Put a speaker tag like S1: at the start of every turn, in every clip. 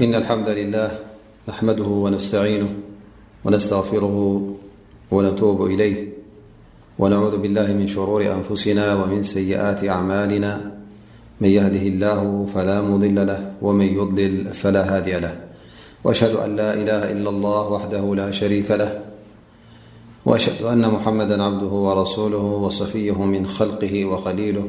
S1: إن الحمد لله نحمده ونستعينه ونستغفره ونتوب إليه ونعوذ بالله من شرور أنفسنا ومن سيئات أعمالنا من يهده الله فلا مضل له ومن يضلل فلا هادي له وأشهد أن لا إله إلا الله وحده لا شريكله د أن محمدا عبده ورسوله وصفيه من خلقه وخليله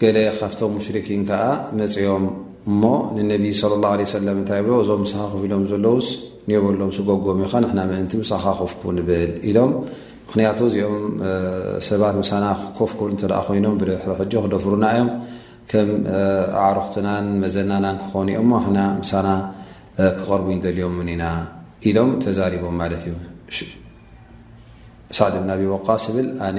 S1: ገለ ካብቶም ሙሽሪኪን ከኣ መጽዮም እሞ ንነቢ ሰለላሁ ዓለይሂ ወሰለም እንታይ ይብሎ እዞም ምሳኻ ኮፍ ኢሎም ዘለዉስ ንዮ በሎም ስጎጎም ኢኻ ንሕና ምእንቲ ምሳኻ ኮፍ ክንብል ኢሎም ምክንያቱ እዚኦም ሰባት ምሳና ኮፍ ክብሉ እንተ ኮይኖም ብድሕሪ ክደፍሩና እዮም ከም ኣዕሩኽትናን መዘናናን ክኾኑ እዮም እሞ ንሕና ምሳና ክቐርቡ ይንደልዮምን ኢና ኢሎም ተዛሪቦም ማለት እዩ ሳዕድ ብን ኣቢ ወቃስ ይብል ኣነ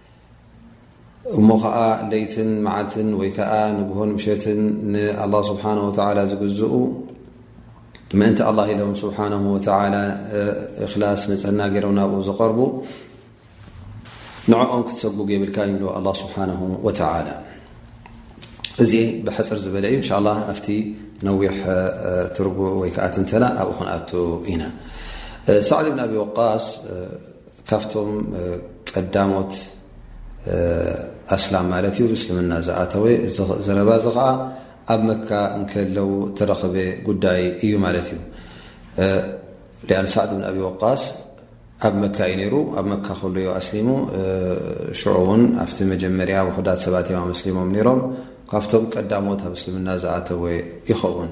S1: እሞ ኸዓ ለይትን መዓልትን ወይ ከዓ ንግሆን ምሸትን ንኣላ ስብሓን ወተላ ዝግዝኡ ምእንቲ ኣላ ኢሎም ስብሓን ወተላ እክላስ ንፅህና ገይሮም ናብኡ ዝቐርቡ ንዕኦም ክትሰጉግ የብልካ ይብሉ ኣላ ስብሓን ወተላ እዚ ብሕፅር ዝበለ እዩ እንሻ ላ ኣብቲ ነዊሕ ትርጉ ወይ ከዓ ትንተና ኣብኡ ክንኣት ኢና ሳዕድ ብን ኣብ ወቃስ ካብቶም ቀዳሞት ኣስላም ማለት እዩ እስልምና ዝኣተወ እዚ ዘረባ እዚ ከዓ ኣብ መካ እንከለዉ እተረኽበ ጉዳይ እዩ ማለት እዩ ሊኣን ሳዕድ ብን ኣብ ወቃስ ኣብ መካ እዩ ነይሩ ኣብ መካ ከሉ ዮ ኣስሊሙ ሽዑ እውን ኣብቲ መጀመርያ ውሑዳት ሰባት እዮም ኣመስሊሞም ነይሮም ካብቶም ቀዳሞት ኣብ እስልምና ዝኣተወ ይኸውን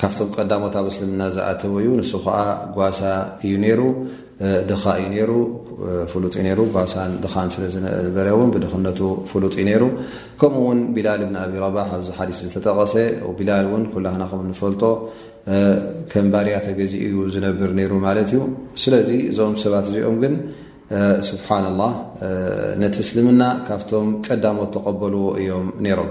S1: ካብቶም ቀዳሞት ኣብ እስልምና ዝኣተወ እዩ ንሱ ከዓ ጓሳ እዩ ነይሩ ድኻ እዩ ነይሩ ፍሉጥ እዩ ነይሩ ጓሳን ድኻን ስለ ዝነበረ እውን ብድኽነቱ ፍሉጥ እዩ ነይሩ ከምኡ እውን ቢላል እብን ኣብ ረባሕ ኣብዚ ሓዲስ ዝተጠቐሰ ቢላል እውን ኩላህና ከም እንፈልጦ ከም ባርያ ተገዚ እዩ ዝነብር ነይሩ ማለት እዩ ስለዚ እዞም ሰባት እዚኦም ግን ስብሓና ላህ ነቲ እስልምና ካብቶም ቀዳሞት ተቐበልዎ እዮም ነይሮም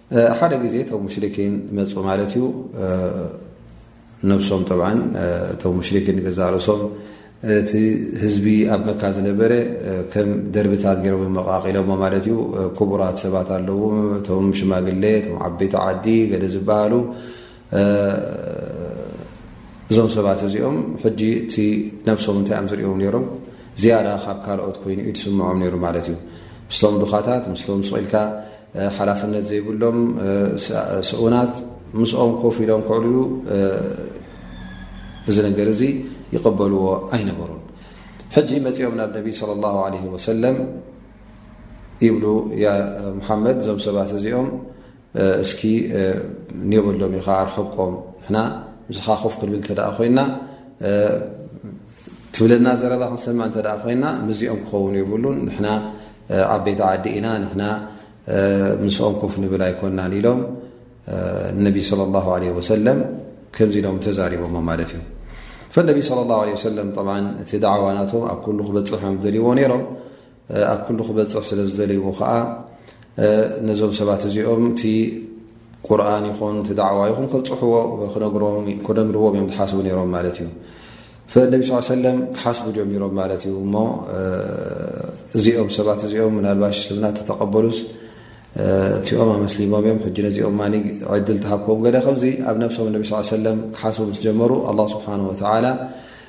S1: ሓደ ግዜ እቶም ሙሽሪኪን መፁ ማለት እዩ ነብሶም ጠብዓ እቶም ሙሽሪኪን ንገዛእ ርእሶም እቲ ህዝቢ ኣብ መካ ዝነበረ ከም ደርብታት ገይሮም መቃቂሎሞ ማለት እዩ ክቡራት ሰባት ኣለዉ እቶም ሽማግሌ እቶም ዓበይቲ ዓዲ ገደ ዝበሃሉ እዞም ሰባት እዚኦም ሕጂ እቲ ነብሶም እንታይ እዮም ዝርእዎም ነይሮም ዝያዳ ካብ ካልኦት ኮይኑ እዩ ትስምዖም ነይሩ ማለት እዩ ምስቶም ድኻታት ምስቶም ስቕኢልካ ሓላፍነት ዘይብሎም ስኡናት ምስኦም ኮፍ ኢሎም ክዕልሉ እዚ ነገር እዚ ይቕበልዎ ኣይነበሩን ሕጂ መፂኦም ናብ ነቢ صለ ላሁ ለ ወሰለም ይብሉ ያ ሙሓመድ እዞም ሰባት እዚኦም እስኪ ኔው በሎም ኢኻ ኣርሕቆም ንሕና ምስኻ ኮፍ ክንብል እንተ ኮይና ትብለና ዘረባ ክንሰምዕ እንተ ኮይና ምዚኦም ክኸውን የብሉን ንሕና ኣብ ቤት ዓዲ ኢና ንሕና ምስኦም ኮፍ ንብል ኣይኮናን ኢሎም ነቢ صለ ላሁ ለ ወሰለም ከምዚ ኢሎም ተዛሪቦሞ ማለት እዩ ፈነቢ صለ ላሁ ለ ወሰለም እቲ ዳዕዋ ናቶም ኣብ ኩሉ ክበፅሑ ዮም ደልዎ ነይሮም ኣብ ኩሉ ክበፅሕ ስለ ዝደልይዎ ከዓ ነዞም ሰባት እዚኦም እቲ ቁርን ይኹን እቲ ዳዕዋ ይኹን ከብፅሕዎ ክነግርዎም እዮም ዝሓስቡ ነይሮም ማለት እዩ ፈነቢ ስ ሰለም ክሓስቡ ጀሚሮም ማለት እዩ እሞ እዚኦም ሰባት እዚኦም ምናልባሽ ስምና ተተቐበሉስ እቲኦም ኣመስሊሞም እዮም ሕጂ ነዚኦም ማ ዕድል ተሃብኮም ገለ ከምዚ ኣብ ነብሶም ነቢ ስ ሰለም ክሓስቡ ምስ ጀመሩ ኣላ ስብሓን ወተዓላ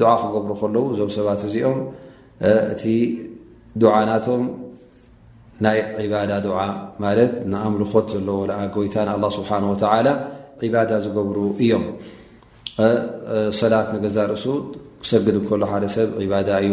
S1: ዱዓ ክገብሩ ከለዉ እዞም ሰባት እዚኦም እቲ ዱዓ ናቶም ናይ ዒባዳ ዱዓ ማለት ንኣምልኾት ዘለዎ ኣ ጎይታ ንኣላ ስብሓን ወተዓላ ዒባዳ ዝገብሩ እዮም ሰላት ንገዛ ርእሱ ክሰግድ ከሎ ሓደ ሰብ ዒባዳ እዩ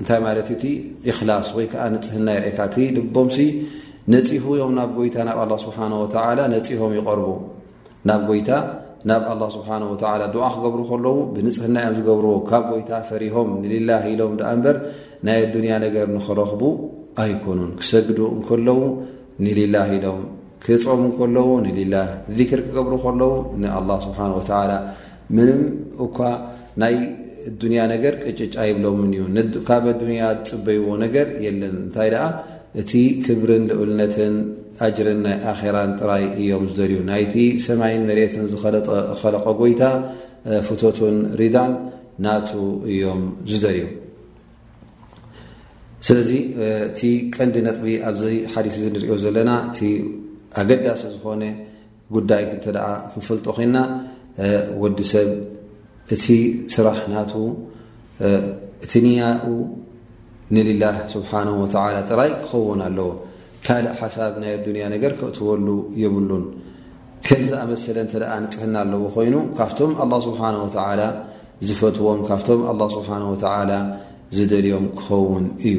S1: እንታይ ማለት እዩ እቲ እክላስ ወይ ከዓ ንፅህና የርእካ እቲ ልቦም ሲ ነፂሁ እዮም ናብ ጎይታ ናብ ኣላ ስብሓን ወተላ ነፂሆም ይቐርቡ ናብ ጎይታ ናብ ኣላ ስብሓን ወተላ ድዓ ክገብሩ ከለዉ ብንፅህና እዮም ዝገብርዎ ካብ ጎይታ ፈሪሆም ንልላ ኢሎም ድኣ እምበር ናይ ኣዱንያ ነገር ንክረኽቡ ኣይኮኑን ክሰግዱ እንከለዉ ንልላ ኢሎም ክፆም እንከለዉ ንልላ ዚክር ክገብሩ ከለዉ ንኣላ ስብሓን ወተላ ምንም እኳ ናይ ዱንያ ነገር ቅጭጭ ኣይብሎምን እዩ ካብ ኣዱንያ ዝፅበይዎ ነገር የለን እንታይ ደኣ እቲ ክብርን ልኡልነትን ኣጅርን ናይ ኣኼራን ጥራይ እዮም ዝደልዩ ናይቲ ሰማይን መሬትን ዝኸለቐ ጎይታ ፍቶቱን ሪዳን ናቱ እዮም ዝደልዩ ስለዚ እቲ ቀንዲ ነጥቢ ኣብዚ ሓዲስ እዚ ንሪኦ ዘለና እቲ ኣገዳሲ ዝኾነ ጉዳይ እንተ ክንፈልጦ ኮይና ወዲ ሰብ እቲ ስራሕ ናቱ እቲ ንያኡ ንልላ ስብሓን ወተላ ጥራይ ክኸውን ኣለዎ ካልእ ሓሳብ ናይ ኣዱንያ ነገር ክእትወሉ የብሉን ከም ዝኣመሰለ እተ ንፅሕና ኣለዎ ኮይኑ ካብቶም ኣላ ስብሓን ወተላ ዝፈትዎም ካብቶም ኣላ ስብሓን ወተላ ዝደልዮም ክኸውን እዩ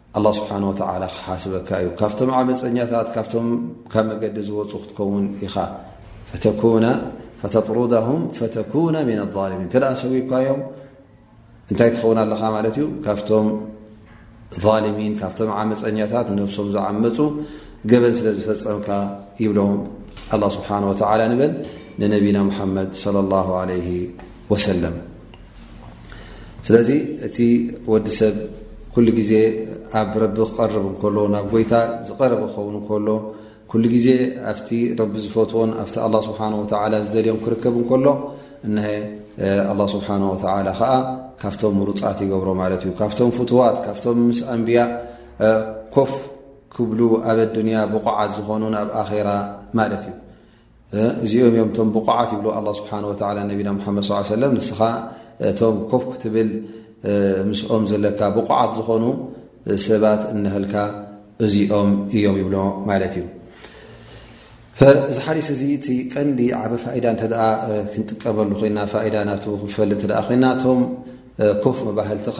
S1: ኣላ ስብሓን ወተላ ክሓስበካ እዩ ካብቶም ዓመፀኛታት ካብቶም ካብ መገዲ ዝወፁ ክትከውን ኢኻ ፈተኩነ ፈተጥሩዳሁም ፈተኩነ ምን ኣልሚን እንተ ሰዊኳዮም እንታይ ትኸውን ኣለኻ ማለት እዩ ካብቶም ቫልሚን ካብቶም ዓመፀኛታት ነብሶም ዝዓመፁ ገበን ስለ ዝፈፀምካ ይብሎም ኣላ ስብሓን ወተላ ንበል ንነቢና ሙሓመድ ለ ላ ለ ወሰለም ስለዚ እቲ ወዲ ሰብ ኩሉ ግዜ ኣብ ረቢ ክቐርብ እንከሎ ናብ ጎይታ ዝቐረበ ክኸውን ከሎ ኩሉ ግዜ ኣብቲ ረቢ ዝፈትዎን ኣብቲ ኣላ ስብሓን ወተላ ዝደልዮም ክርከብ እንከሎ እነ ኣላ ስብሓን ወተላ ከዓ ካብቶም ምሩፃት ይገብሮ ማለት እዩ ካብቶም ፍትዋት ካብቶም ምስ ኣንብያ ኮፍ ክብሉ ኣብ ኣዱንያ ብቑዓት ዝኾኑን ኣብ ኣኼራ ማለት እዩ እዚኦም እዮም እቶም ብቑዓት ይብሉ ኣላ ስብሓን ወተላ ነቢና ሙሓመድ ስ ሰለም ንስኻ እቶም ኮፍ ክትብል ምስኦም ዘለካ ብቑዓት ዝኾኑ ሰባት እነሀልካ እዚኦም እዮም ይብሎ ማለት እዩ እዚ ሓዲስ እዚ እቲ ቀንዲ ዓበ ፋኢዳ እንተ ክንጥቀመሉ ኮይና ፋኢዳ ናቱ ክንፈል እተ ኮይና እቶም ኮፍ መባህልትኻ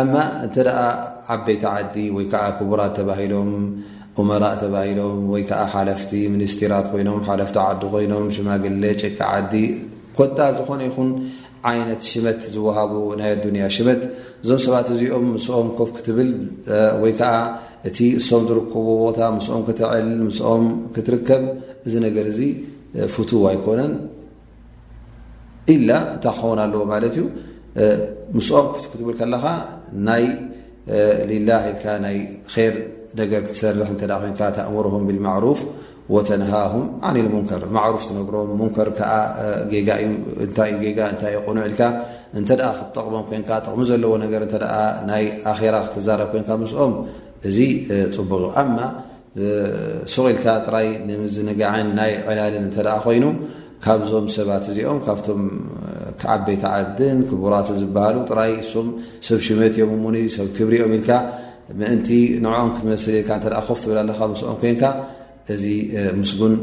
S1: ኣማ እንተ ዓበይቲ ዓዲ ወይ ከዓ ክቡራት ተባሂሎም ኡመራእ ተባሂሎም ወይ ከዓ ሓለፍቲ ሚኒስቴራት ኮይኖም ሓለፍቲ ዓዲ ኮይኖም ሽማግሌ ጭቂ ዓዲ ኮታ ዝኾነ ይኹን ዓይነት ሽመት ዝወሃቡ ናይ ኣዱንያ ሽመት እዞም ሰባት እዚኦም ምስኦም ኮፍ ክትብል ወይ ከዓ እቲ እሶም ዝርከቡ ቦታ ምስኦም ክትዕል ምስኦም ክትርከብ እዚ ነገር እዚ ፍቱው ኣይኮነን ኢላ እንታይ ክኸውን ኣለዎ ማለት እዩ ምስኦም ክትብል ከለኻ ናይ ሊላ ኢልካ ናይ ር ነገር ክትሰርሕ እተ ኮንካ ተእምርም ብልማዕሩፍ ወተንሃም ዓን ልሙንከር ማዕሩፍ ትነግሮም ሙንከር ከዓ ጌጋ እዩ እንታይዩ ጌጋ እንታይዩ ቕኑዕ ኢልካ እንተ ክትጠቕሞም ኮንካ ጥቕሚ ዘለዎ ነገር እተ ናይ ኣኼራ ክትዛረብ ኮንካ ምስኦም እዚ ፅቡቕ እዩ ኣማ ሱቕ ኢልካ ጥራይ ንምዝንጋዕን ናይ ዕላልን እንተ ኮይኑ ካብዞም ሰባት እዚኦም ካብቶም ዓበይቲ ዓድን ክቡራት ዝበሃሉ ጥራይ እም ሰብ ሽመት እዮም እሙ ሰብ ክብሪ እዮም ኢልካ ምእንቲ ንዕኦም ክትመስል ኢልካ እተ ኮፍ ትብል ኣለካ ምስኦም ኮንካ እዚ ምስጉን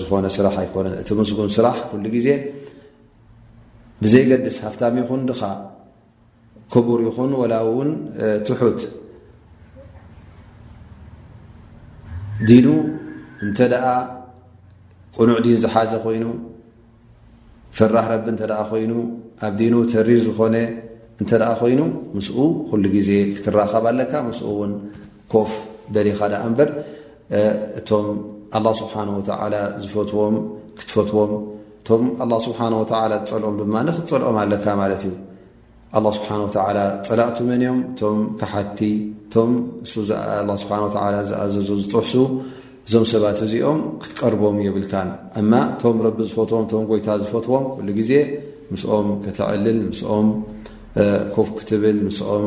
S1: ዝኾነ ስራሕ ኣይኮነን እቲ ምስጉን ስራሕ ኩሉ ግዜ ብዘይገድስ ሃፍታም ይኹን ድኻ ክቡር ይኹን ወላ እውን ትሑት ዲኑ እንተ ደኣ ቅኑዕ ዲን ዝሓዘ ኮይኑ ፍራህ ረቢ እንተ ኮይኑ ኣብ ዲኑ ተሪር ዝኾነ እንተ ኮይኑ ምስኡ ኩሉ ግዜ ክትራኸብ ኣለካ ምስኡ እውን ኮፍ በሊኻ ደኣ እምበር እቶም ኣላ ስብሓን ወተዓላ ዝፈትዎም ክትፈትዎም እቶም ኣላ ስብሓን ወተዓላ ዝፀልኦም ድማ ንክትፀልኦም ኣለካ ማለት እዩ ኣላ ስብሓን ወተዓላ ፀላእቱ መን እዮም እቶም ካሓቲ እቶም ን ስብሓ ወላ ዝኣዘዙ ዝጥሕሱ እዞም ሰባት እዚኦም ክትቀርቦም የብልካን እማ እቶም ረቢ ዝፈትዎም እቶም ጎይታ ዝፈትዎም ኩሉ ግዜ ምስኦም ከተዕልል ምስኦም ኮፍ ክትብል ምስኦም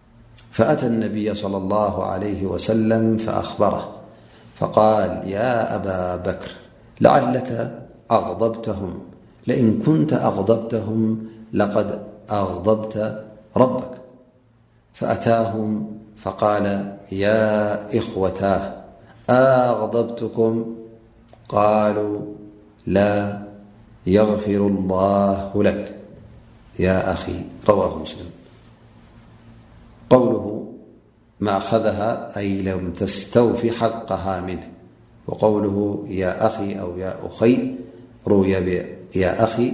S1: فأتى النبي صلى الله عليه وسلم فأخبره فقال يا أبا بكر لعلك أغضبتهم لئن كنت أغضبتهم لقد أغضبت ربك فأتاهم فقال يا إخوتاه أغضبتكم قالوا لا يغفر الله لك يا أخي رواه مسلم قوله ما أخذها أي لم تستوف حقها منه وقوله يا أخي أو يا أخي روي يا أخي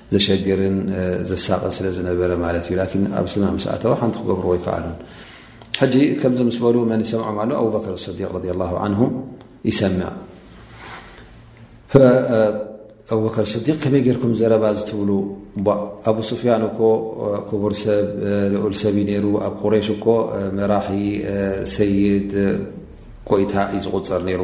S1: ዘሸግርን ዘሳቕን ስለ ዝነበረ ማለት እዩ ላኪን ኣብ እስልምና ምስ ኣተወ ሓንቲ ክገብርዎ ኣይከኣሉን ሕጂ ከምዚ ምስ በሉ መን ይሰምዖም ኣሎ ኣቡበከር ስዲቅ ረዲ ላሁ ዓንሁ ይሰምዕ ኣቡበከር ስዲቅ ከመይ ጌርኩም ዘረባ ዝትብሉ ኣቡ ስፍያን እኮ ክቡር ሰብ ልኡል ሰብ እዩ ነይሩ ኣብ ቁሬሽ እኮ መራሒ ሰይድ ቆይታ እዩ ዝቁፅር ነይሩ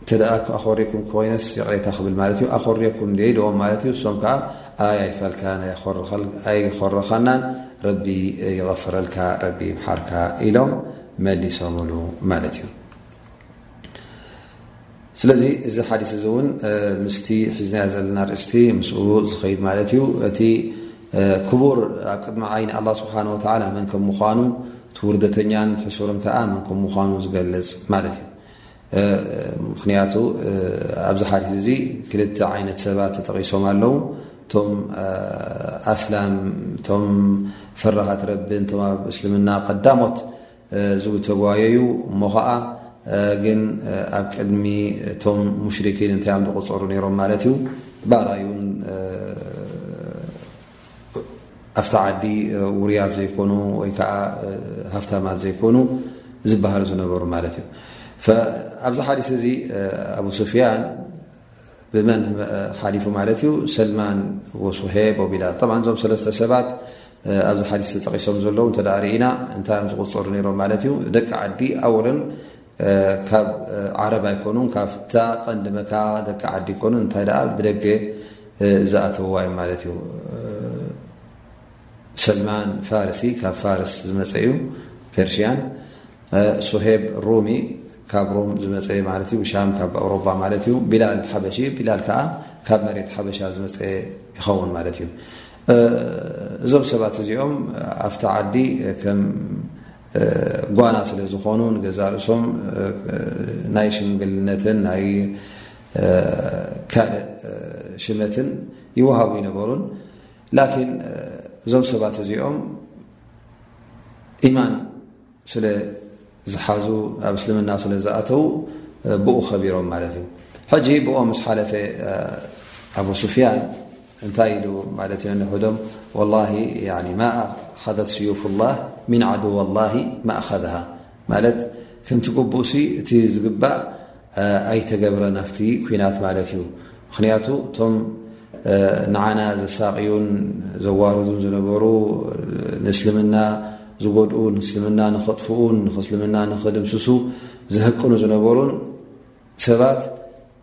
S1: እንተ ኣኾሪኩም ኮይነስ ይቕሬታ ክብል ማለት እዩ። ኣኾርየኩም እንድየ ኢለዎም ማለት እዩ። እሶም ከኣ ኣይ ኣይፋልካን ኣይኾረኻናን ረቢ ይቐፍረልካ ረቢ ይምሓርካ ኢሎም መሊሶምሉ ማለት እዩ። ስለዚ እዚ ሓዲስ እዚ እውን ምስቲ ሒዝናዮ ዘለና ርእስቲ ምስኡ ዝኸይድ ማለት እዩ እቲ ክቡር ኣብ ቅድሚ ዓይኒ ኣላ ስብሓን ወተላ መን ከም ምኳኑ እቲ ውርደተኛን ሕሱርን ከዓ መን ከም ምኳኑ ዝገልፅ ማለት እዩ ምኽንያቱ ኣብዚ ሓዲስ እዚ ክልተ ዓይነት ሰባት ተጠቒሶም ኣለዉ እቶም ኣስላም እቶም ፈራሃት ረቢ እቶም ኣብ እስልምና ቀዳሞት ዝውተጓየዩ እሞ ከዓ ግን ኣብ ቅድሚ እቶም ሙሽሪኪን እንታይ ዮም ዝቁፀሩ ነይሮም ማለት እዩ ባራዩን ኣብቲ ዓዲ ውሩያት ዘይኮኑ ወይ ከዓ ሃፍታማት ዘይኮኑ ዝበሃሉ ዝነበሩ ማለት እዩ ኣብዚ ሓዲስ እዚ ኣብ ሱፍያን ብመን ሓሊፉ ማለት እዩ ሰልማን ወሱሄ ቦቢላ ብ እዞም ሰለስተ ሰባት ኣብዚ ሓዲስ ተጠቂሶም ዘለዉ እተዳእሪኢና እንታይ እዮም ዝቁፅሩ ነይሮም ማለት እዩ ደቂ ዓዲ ኣወለን ካብ ዓረብ ኣይኮኑን ካብታ ቀንዲ መካ ደቂ ዓዲ ይኮኑን እንታይ ደኣ ብደገ ዝኣተውዋ እዩ ማለት እዩ ሰልማን ፋርሲ ካብ ፋርስ ዝመፀ እዩ ፐርሽያን ሱሄብ ሩሚ ካብ ሮም ዝመፀ ማለት እዩ ሻም ካብ ኣውሮባ ማለት እዩ ቢላል ሓበሺ ቢላል ከዓ ካብ መሬት ሓበሻ ዝመፀ ይኸውን ማለት እዩ እዞም ሰባት እዚኦም ኣብቲ ዓዲ ከም ጓና ስለ ዝኾኑ ንገዛ ርእሶም ናይ ሽምግልነትን ናይ ካልእ ሽመትን ይወሃቡ ይነበሩን ላኪን እዞም ሰባት እዚኦም ኢማን ስለ ዝሓዙ ኣብ እስልምና ስለ ዝኣተዉ ብኡ ከቢሮም ማለት እዩ ሕጂ ብኦም ምስ ሓለፈ ኣቡ ስፍያን እንታይ ኢሉ ማለት ዮ ንሕዶም ወላሂ ማ ኣኸዘት ስዩፍ ላህ ምን ዓድዋ ላ ማ ኣኸዝሃ ማለት ከምቲ ቅቡእሲ እቲ ዝግባእ ኣይተገብረ ናፍቲ ኩናት ማለት እዩ ምክንያቱ እቶም ንዓና ዘሳቅዩን ዘዋርዱን ዝነበሩ ንእስልምና ዝጎድኡ ንእስልምና ንክጥፍኡን ንክእስልምና ንክድምስሱ ዘህቅኑ ዝነበሩን ሰባት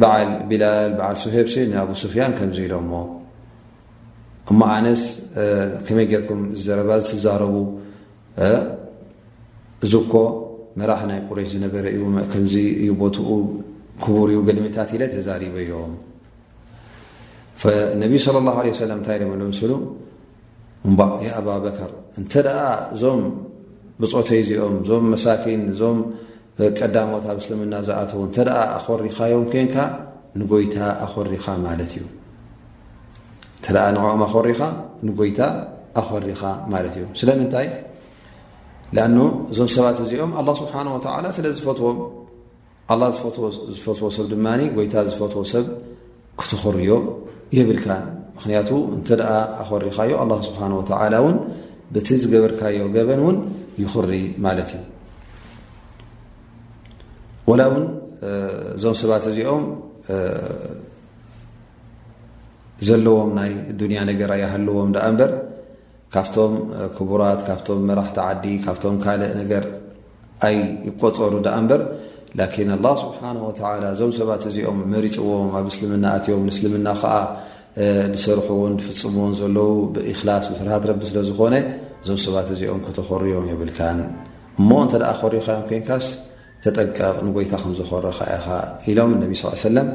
S1: በዓል ቢላል በዓል ሱሄብሲ ንኣቡ ሱፍያን ከምዚ ኢሎሞ እሞ ኣነስ ከመይ ጌርኩም ዝዘረባ ዝትዛረቡ እዚ እኮ መራሕ ናይ ቁረሽ ዝነበረ እዩ ከምዚ እዩ ቦትኡ ክቡር እዩ ገድምታት ኢለ ተዛሪበዮም ነቢ صለ ላه ለ ሰለም እንታይ ደ መለምስሉ እባ ኣባበከር እንተ ደኣ እዞም ብፆተይ እዚኦም እዞም መሳኪን እዞም ቀዳሞት ኣብ እስልምና ዝኣተዉ እንተ ኣኾሪኻዮም ኮንካ ንጎይታ ኣኾሪኻ ማለት እዩ እተ ንዕኦም ኣኾሪኻ ንጎይታ ኣኾሪኻ ማለት እዩ ስለምንታይ ኣ እዞም ሰባት እዚኦም ኣላ ስብሓን ወተላ ስለ ዝፈትዎም ኣላ ዝፈትዎ ሰብ ድማ ጎይታ ዝፈትዎ ሰብ ክትኹርዮ የብልካን ምክንያቱ እንተ ኣኾሪኻዮ ኣላ ስብሓን ወተላ እውን ብቲ ዝገበርካዮ ገበን እውን ይኹሪ ማለት እዩ ወላ እውን እዞም ሰባት እዚኦም ዘለዎም ናይ ዱንያ ነገር ኣይሃለዎም ዳኣ እምበር ካብቶም ክቡራት ካብቶም መራሕቲ ዓዲ ካብቶም ካልእ ነገር ኣይ ይቆፀሩ ድኣ እምበር ላኪን ኣላ ስብሓን ወተላ እዞም ሰባት እዚኦም መሪፅዎም ኣብ እስልምና ኣትዮም ንእስልምና ከዓ ዝሰርሕዎን ዝፍፅምዎን ዘለዉ ብእክላስ ብፍርሃት ረቢ ስለ ዝኾነ እዞም ሰባት እዚኦም ከተኾርዮም የብልካን እሞ እንተ ኮሪኻዮም ኮንካስ ተጠንቀቕ ንጎይታ ከም ዘኾረኻ ኢኻ ኢሎም ነቢ ስ ሰለም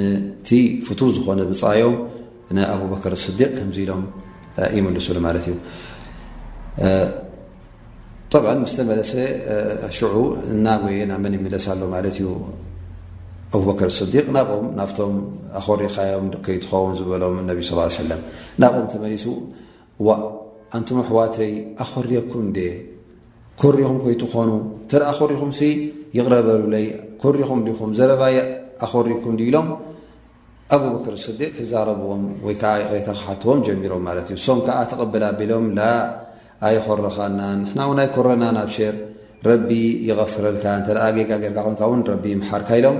S1: ንቲ ፍቱው ዝኾነ ብፃዮም ንኣብበከር ስዲቅ ከምዚ ኢሎም ይምልሱሉ ማለት እዩ ጠብ ምስ ተመለሰ ሽዑ እናጎየ ናብ መን ይምለስ ኣሎ ማለት እዩ ኣብበከር ስዲቅ ናብኦም ናብቶም ኣኾሪኻዮም ከይትኸውን ዝበሎም ነቢ ስ ሰለም ናብኦም ተመሊሱ ዋእ ኣንቱም ኣሕዋተይ ኣኾርየኩም እንዴ ኮሪኹም ኮይትኾኑ ተርኣ ኮሪኹም ሲ ይቕረ በሉለይ ኮሪኹም ዲኹም ዘረባይ ኣኾሪኩም ዲ ኢሎም ኣቡበክር ስዲቅ ክዛረብዎም ወይ ከዓ ይቕሬታ ክሓትዎም ጀሚሮም ማለት እዩ ሶም ከዓ ተቐብል ኣቢሎም ላ ኣይኮረኻና ንሕና እውን ኣይኮረና ናብ ሸር ረቢ ይቐፍረልካ እንተ ጌጋ ጌርካ ኮንካ ውን ረቢ ይምሓርካ ኢሎም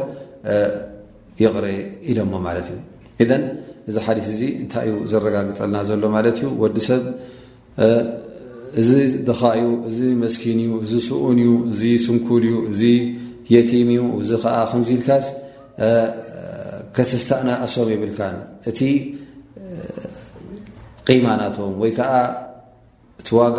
S1: ይቕረ ኢሎሞ ማለት እዩ እዘን እዚ ሓዲስ እዚ እንታይ እዩ ዘረጋግፀልና ዘሎ ማለት እዩ ወዲ ሰብ እዚ ድኻ እዩ እዚ መስኪን እዩ እዚ ስኡን እዩ እዚ ስንኩል እዩ እዚ የቲም እዩ እዚ ከዓ ከምዚ ኢልካስ ከትስታእና ኣሶም ይብልካን እቲ ቂማ ናቶም ወይ ከዓ እቲ ዋጋ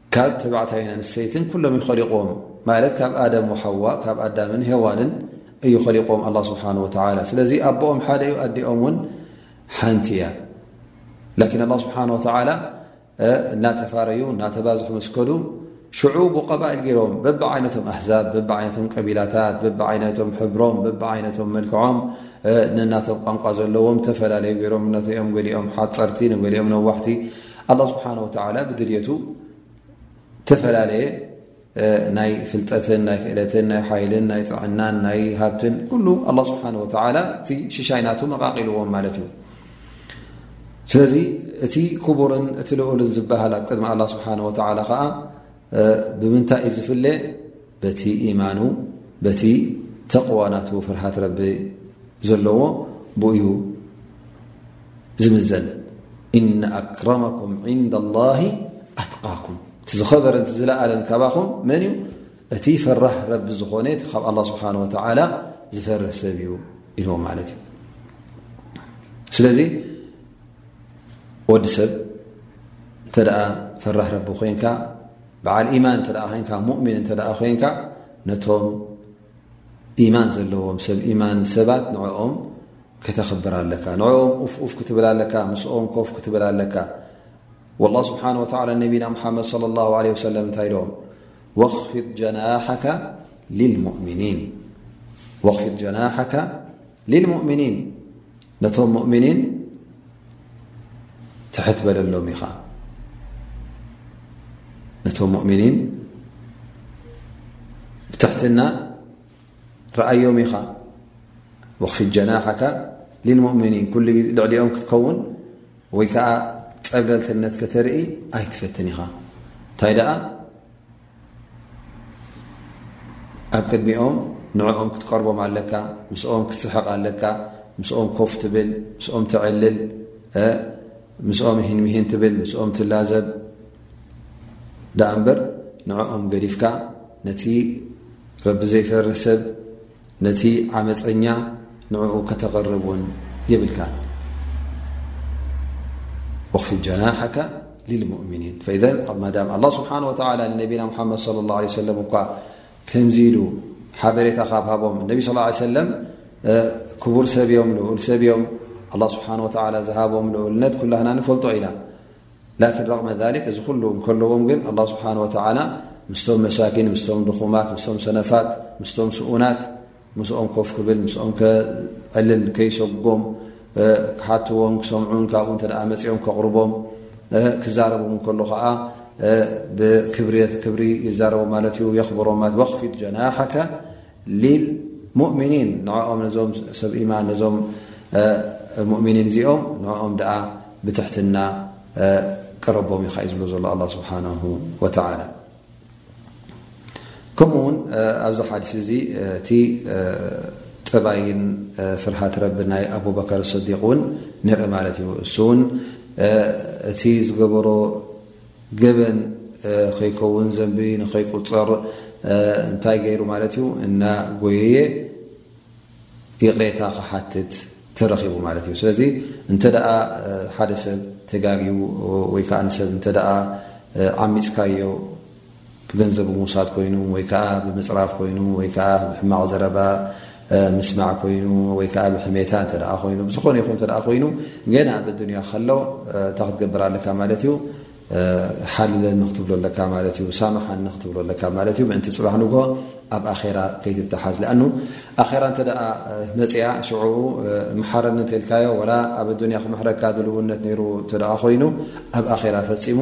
S1: ካብ ተባዕታይን ኣንስተይትን ኩሎም እዩ ኸሊቖም ማለት ካብ ኣደም ወሓዋ ካብ ኣዳምን ሄዋንን እዩ ኸሊቖም ኣላ ስብሓን ወተላ ስለዚ ኣቦኦም ሓደ እዩ ኣዲኦም እውን ሓንቲ እያ ላኪን ኣላ ስብሓን ወተላ እናተፋረዩ እናተባዝሑ መስከዱ ሽዑ ብቀባኢል ገይሮም በብ ዓይነቶም ኣህዛብ በብ ዓይነቶም ቀቢላታት በብ ዓይነቶም ሕብሮም በብ ዓይነቶም መልክዖም ንናቶም ቋንቋ ዘለዎም ተፈላለዩ ገይሮም እነኦም ገሊኦም ሓፀርቲ ንገሊኦም ነዋሕቲ ኣላ ስብሓን ወተዓላ ብድልቱ እተፈላለየ ናይ ፍልጠትን ናይ ክእለትን ናይ ሓይልን ናይ ጥዕናን ናይ ሃብትን ኩሉ ኣ ስብሓን ወተላ እቲ ሽሻይ ናቱ መቓቒልዎም ማለት እዩ ስለዚ እቲ ክቡርን እቲ ልኡልን ዝበሃል ኣብ ቅድሚ ኣላ ስብሓን ወተላ ከዓ ብምንታይ እዩ ዝፍለ በቲ ኢማኑ በቲ ተቕዋ ናቱ ፍርሃት ረቢ ዘለዎ ብኡዩ ዝምዘን እነ ኣክረመኩም ዕንዳ ላሂ ኣትቃኩም እቲ ዝኸበረ ን ዝለኣለን ካባኹም መን እዩ እቲ ፈራህ ረቢ ዝኾነ ካብ ኣላ ስብሓን ወተዓላ ዝፈርህ ሰብ እዩ ኢልዎም ማለት እዩ ስለዚ ወዲ ሰብ እንተ ደኣ ፈራሕ ረቢ ኮንካ በዓል ኢማን እተ ኮንካ ሙእሚን እንተ ኮንካ ነቶም ኢማን ዘለዎም ሰብ ኢማን ሰባት ንዕኦም ከተኽብር ኣለካ ንዕኦም ኡፍኡፍ ክትብል ኣለካ ምስኦም ኮፍ ክትብል ኣለካ ወላ ስብሓን ወተላ ነቢና ሙሓመድ ለ ላ ለ ወሰለም እንታይ ኢሎም ወክፍድ ጀናሓካ ልልሙእምኒን ነቶም ሙእሚኒን ትሕት በለሎም ኢኻ ነቶም ሙእሚኒን ብትሕትና ረኣዮም ኢኻ ወክፊድ ጀናሓካ ልልሙእሚኒን ኩሉ ግዜ ልዕሊኦም ክትከውን ወይ ከዓ ፀብለልትነት ከተርኢ ኣይትፈትን ኢኻ እንታይ ደኣ ኣብ ቅድሚኦም ንዕኦም ክትቀርቦም ኣለካ ምስኦም ክትስሕቕ ኣለካ ምስኦም ኮፍ ትብል ምስኦም ትዕልል ምስኦም ሂንምሂን ትብል ምስኦም ትላዘብ ዳኣ እምበር ንዕኦም ገዲፍካ ነቲ ረቢ ዘይፈርህ ሰብ ነቲ ዓመጸኛ ንዕኡ ከተቕርብ ውን የብልካን ወክፊድ ጀናሓካ ልልሙእምኒን ፈዘን ኣብ ማዳም ኣላ ስብሓን ወተላ ንነቢና ሙሓመድ ለ ላ ለ ሰለም እኳ ከምዚ ኢሉ ሓበሬታ ካብ ሃቦም ነቢ ስ ሰለም ክቡር ሰብ እዮም ልኡል ሰብ እዮም ኣላ ስብሓን ወተላ ዝሃቦም ልኡልነት ኩላህና ንፈልጦ ኢና ላኪን ረቕመ ሊክ እዚ ኩሉ ከለዎም ግን ኣላ ስብሓን ወተላ ምስቶም መሳኪን ምስቶም ድኹማት ምስቶም ሰነፋት ምስቶም ስኡናት ምስኦም ኮፍ ክብል ምስኦም ከዕልል ከይሰጎም ክሓትዎም ክሰምዑን ካብኡ እተ መፅኦም ከቕርቦም ክዛረቦም እንከሎ ከዓ ብክብሪ ይዛረቦም ማለት እዩ የኽብሮም ማት ወክፊት ጀናሓካ ሊል ሙእሚኒን ንዕኦም ነዞም ሰብ ኢማን ነዞም ሙእሚኒን እዚኦም ንዕኦም ደኣ ብትሕትና ቀረቦም ኢኻ እዩ ዝብሎ ዘሎ ኣላ ስብሓናሁ ወተዓላ ከምኡ ውን ኣብዚ ሓዲስ እዚ እቲ ጠባይን ፍርሃት ረቢ ናይ ኣቡበከር ሰዲቅ እውን ንርኢ ማለት እዩ እሱ ውን እቲ ዝገበሮ ገበን ከይከውን ዘንቢ ንኸይቁፀር እንታይ ገይሩ ማለት እዩ እናጎየየ ይቕሬታ ክሓትት ተረኺቡ ማለት እዩ ስለዚ እንተ ሓደ ሰብ ተጋግዩ ወይ ከዓ ንሰብ እተ ዓሚፅካዮ ገንዘብ ብምውሳድ ኮይኑ ወይ ከዓ ብምፅራፍ ኮይኑ ወይ ከዓ ብሕማቕ ዘረባ ምስማዕ ኮይኑ ወይ ከዓ ብሕሜታ እተ ኮይኑ ብዝኾነ ይኹ እተ ኮይኑ ገና ኣብ ኣዱንያ ከሎ እታ ክትገብር ኣለካ ማለት እዩ ሓልለኒ ክትብሎ ኣለካ ማለት እዩ ሳማሓኒ ክትብሎ ኣለካ ማለት እዩ ምእንቲ ፅባሕ ንግ ኣብ ኣኼራ ከይትተሓዝ ኣኑ ኣራ እተ መፅያ ሽዑ መሓረኒ እተልካዮ ወላ ኣብ ኣዱንያ ክምሕረካ ድልውነት ሩ እተ ኮይኑ ኣብ ኣራ ፈፂሙ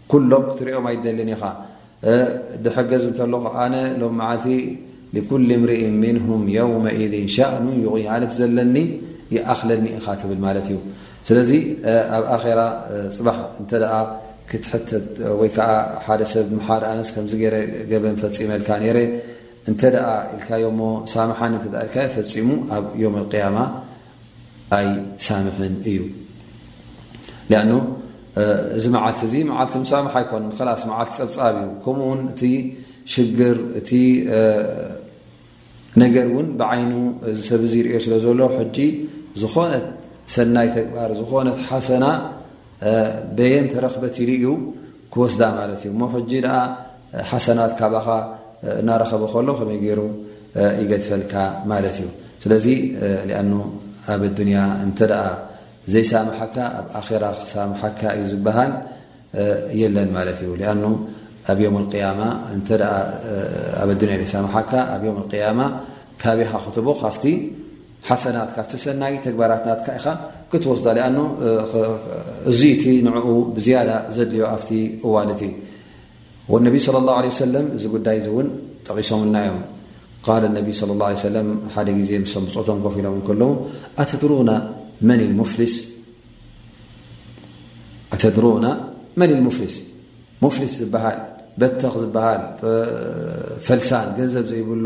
S1: ኩሎም ክትሪኦም ኣይደልን ኢኻ ድሕገዝ እንተሎ ኣነ ሎ መዓልቲ ሊኩል ምርእ ምንሁም የውመኢን ሻእኑ ይቑ ኣነት ዘለኒ ይኣኽለኒ ኢኻ ትብል ማለት እዩ ስለዚ ኣብ ኣኼራ ፅባሕ እንተ ክትሕተት ወይ ከዓ ሓደ ሰብ ምሓር ኣነስ ከምዚ ገይረ ገበን ፈፂመልካ ነይረ እንተ ኢልካዮ ሞ ሳምሓን እተ ኢልካዮ ፈፂሙ ኣብ ዮም ቅያማ ኣይሳምሕን እዩ ሊኣኑ እዚ መዓልቲ እዚ መዓልቲ ምሳምሕ ኣይኮን ላስ መዓልቲ ፀብፃብ እዩ ከምኡ ውን እቲ ሽግር እቲ ነገር እውን ብዓይኑ እዚ ሰብ እዚ ይሪኦ ስለ ዘሎ ሕጂ ዝኾነት ሰናይ ተግባር ዝኾነት ሓሰና በየን ተረክበት ይርዩ ክወስዳ ማለት እዩ እሞ ሕጂ ደኣ ሓሰናት ካባኻ እናረኸበ ከሎ ከመይ ገይሩ ይገድፈልካ ማለት እዩ ስለዚ ሊኣኑ ኣብ ኣዱንያ እንተ ደኣ ዘይሳምሓካ ኣብ ኣኼራ ክሳምሓካ እዩ ዝበሃል የለን ማለት እዩ ሊኣኑ ኣብ ዮም ቅያማ እንተ ኣብ ኣዱንያ ዘይሳምሓካ ኣብ ዮም ቅያማ ካበኻ ክትቦ ካፍቲ ሓሰናት ካብቲ ሰናይ ተግባራት ናትካ ኢኻ ክትወስዳ ሊኣኖ እዙ እቲ ንዕኡ ብዝያዳ ዘድልዮ ኣብቲ እዋን እቲ ወነቢ ስለ ላሁ ለ ሰለም እዚ ጉዳይ እዚ እውን ጠቒሶምና እዮም ቃል ነቢ ስለ ላ ሰለም ሓደ ግዜ ምሰም ብፆቶም ኮፍ ኢሎም ከለዉ ኣተድሩና መን ሙፍሊስ ኣተድሩና መን ሙፍሊስ ሙፍሊስ ዝበሃል በተኽ ዝበሃል ፈልሳን ገንዘብ ዘይብሉ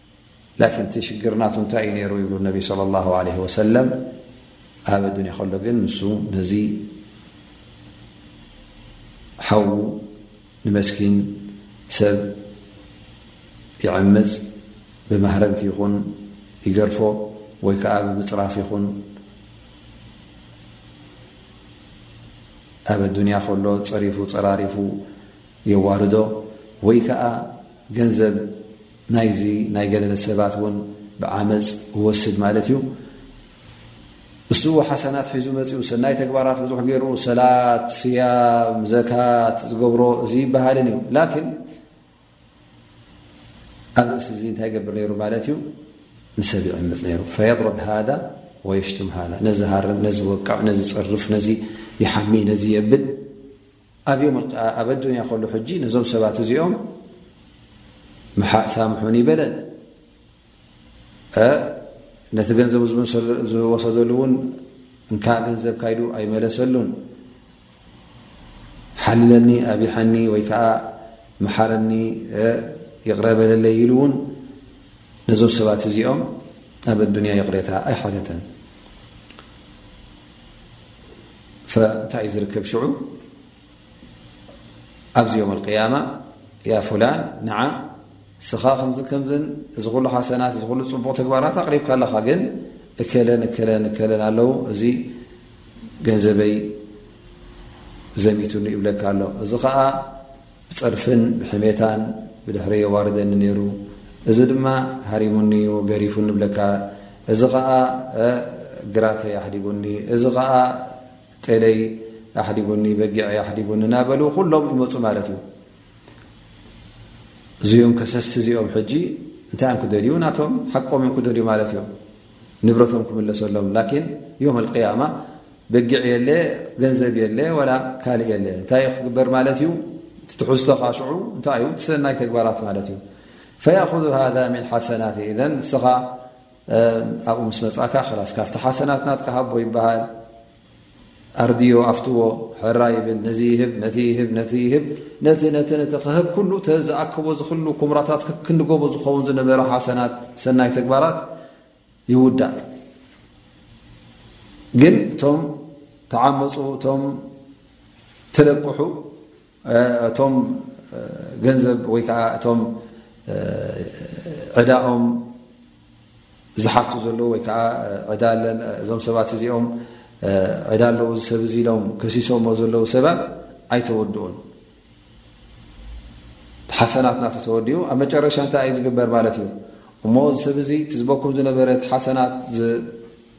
S1: ላኪን እቲ ሽግር ናቱ እንታይ እዩ ነይሩ ይብሉ ነቢ صለ ላه ለ ወሰለም ኣብ ኣዱንያ ከሎ ግን ንሱ ነዚ ሓዉ ንመስኪን ሰብ ይዕምፅ ብማህረምቲ ይኹን ይገርፎ ወይ ከዓ ብምፅራፍ ይኹን ኣብ ኣዱንያ ከሎ ፀሪፉ ፀራሪፉ የዋርዶ ወይ ከዓ ገንዘብ ናይዚ ናይ ገለለ ሰባት ውን ብዓመፅ ክወስድ ማለት እዩ እሱ ሓሰናት ሒዙ መፅኡ ሰናይ ተግባራት ብዙሕ ገይሩ ሰላት ስያም ዘካት ዝገብሮ እዚ ይበሃልን እዩ ላኪን ኣብ ርእሲ እዚ እንታይ ይገብር ነይሩ ማለት እዩ ንሰብ ይዕምፅ ነይሩ ፈየضረብ ሃذ ወየሽቱም ሃ ነዚ ሃርም ነዚ ወቅዕ ነዚ ፅርፍ ነዚ ይሓሚ ነዚ የብል ኣብዮም ኣብ ኣዱንያ ከሉ ሕጂ ነዞም ሰባት እዚኦም ምሓእ ሳምሑን ይበለን ነቲ ገንዘቡ ዝወሰደሉ እውን እንካ ገንዘብ ካይዱ ኣይመለሰሉን ሓልለኒ ኣብሓኒ ወይ ከዓ መሓረኒ ይቕረበለለይ ኢሉ እውን ነዞም ሰባት እዚኦም ኣብ ኣዱንያ ይቕሬታ ኣይሓተተን እንታይ እዩ ዝርከብ ሽዑ ኣብዚ ዮም ኣልቅያማ ያ ፍላን ንዓ ስኻ ከምዚ ከምዝን እዚ ኩሉ ሓሰናት እዚ ሉ ፅቡቕ ተግባራት ኣቕሪብካ ኣለኻ ግን እከለን እከለን እከለን ኣለዉ እዚ ገንዘበይ ዘሚትኒ ይብለካ ኣሎ እዚ ከዓ ብጸርፍን ብሕሜታን ብድሕሪ የዋርደኒ ነይሩ እዚ ድማ ሃሪሙኒ ዩ ገሪፉ ንብለካ እዚ ኸዓ ግራተይ ኣሕዲጉኒ እዚ ኸዓ ጤለይ ኣሕዲጉኒ በጊዐ ኣሕዲጉኒ ናበሉ ኩሎም ይመፁ ማለት እዩ እዚኦም ከሰስቲ እዚኦም ሕጂ እንታይ እዮም ክደልዩ ናቶም ሓቆም እዮም ክደልዩ ማለት እዮም ንብረቶም ክምለሰሎም ላኪን ዮም ኣልቅያማ በጊዕ የለ ገንዘብ የለ ወላ ካልእ የለ እንታይ ክግበር ማለት እዩ ትትሕዝቶ ካሽዑ እንታይ እዩ ትሰናይ ተግባራት ማለት እዩ ፈያእክዙ ሃذ ምን ሓሰናት እዘን ንስኻ ኣብኡ ምስ መፃእካ ክላስ ካብቲ ሓሰናት ናትካ ሃቦ ይበሃል ኣርድዮ ኣፍትዎ ሕራ ይብል ነዚ ይህብ ነቲ ይህብ ነቲ ይህብ ነቲ ነቲ ነቲ ክህብ ኩሉ ዝኣከቦ ዝክሉ ኩምራታት ክንድገቦ ዝኸውን ዝነበረ ሓሰናት ሰናይ ተግባራት ይውዳእ ግን እቶም ተዓመፁ እቶም ተለቅሑ እቶም ገንዘብ ወይ ከዓ እቶም ዕዳኦም ዝሓቱ ዘለዉ ወይ ከዓ ዕዳ ኣለን እዞም ሰባት እዚኦም ዕዳ ኣለዉ እዚ ሰብ እዚ ኢሎም ከሲሶሞ ዘለዉ ሰባት ኣይተወድኡን ሓሰናት ናተ ተወዲኡ ኣብ መጨረሻ እንታይ እዩ ዝግበር ማለት እዩ እሞ እዚ ሰብ እዚ ትዝበኩም ዝነበረት ሓሰናት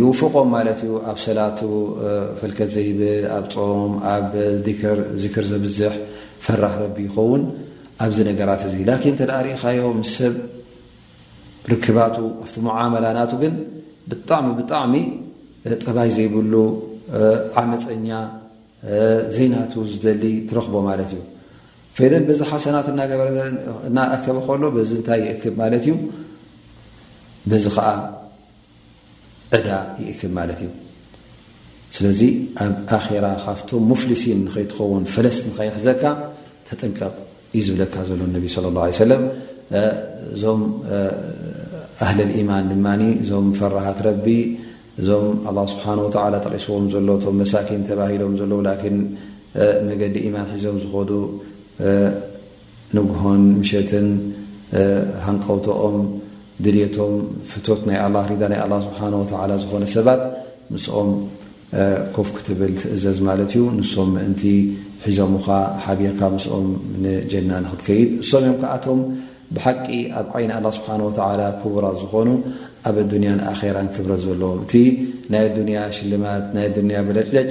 S1: ይውፍቆም ማለት እዩ ኣብ ሰላቱ ፈልከት ዘይብል ኣብ ጾም ኣብ ዚክር ዚክር ዘብዝሕ ፈራህ ረቢ ይኸውን ኣብዚ ነገራት እዚ ላኪን እንተ ርኢኻዮ ምስ ሰብ ርክባቱ ኣብቲ ሙዓመላ ናቱ ግን ብጣዕሚ ብጣዕሚ ጠባይ ዘይብሉ ዓመፀኛ ዘይናቱ ዝደሊ ትረኽቦ ማለት እዩ ፈደን በዚ ሓሰናት እናገበረ እናኣከበ ከሎ በዚ እንታይ ይእክብ ማለት እዩ በዚ ከዓ ዕዳ ይእክብ ማለት እዩ ስለዚ ኣብ ኣራ ካብቶም ሙፍሊሲን ንኸይትኸውን ፈለስ ንኸይሕዘካ ተጠንቀቕ እዩ ዝብለካ ዘሎ ነቢ ለ ላ ሰለ እዞም ኣህለል ኢማን ድማ እዞም ፈራሃት ረቢ እዞም ኣላ ስብሓን ወተላ ጠቂስዎም ዘሎ እቶም መሳኪን ተባሂሎም ዘለዉ ላኪን መገዲ ኢማን ሒዞም ዝኸዱ ንግሆን ምሸትን ሃንቀውቶኦም ድልየቶም ፍቶት ናይ ኣላ ሪዳ ናይ ኣላ ስብሓን ወተዓላ ዝኾነ ሰባት ምስኦም ኮፍ ክትብል ትእዘዝ ማለት እዩ ንሶም ምእንቲ ሒዞምኻ ሓቢርካ ምስኦም ንጀና ንክትከይድ እሶም እዮም ከኣቶም ብሓቂ ኣብ ዓይኒ ኣላ ስብሓን ወተላ ክቡራት ዝኾኑ ኣብ ኣዱንያን ኣኼራን ክብረት ዘለዎም እቲ ናይ ኣዱንያ ሽልማት ናይ ኣዱንያ ብለጭለጭ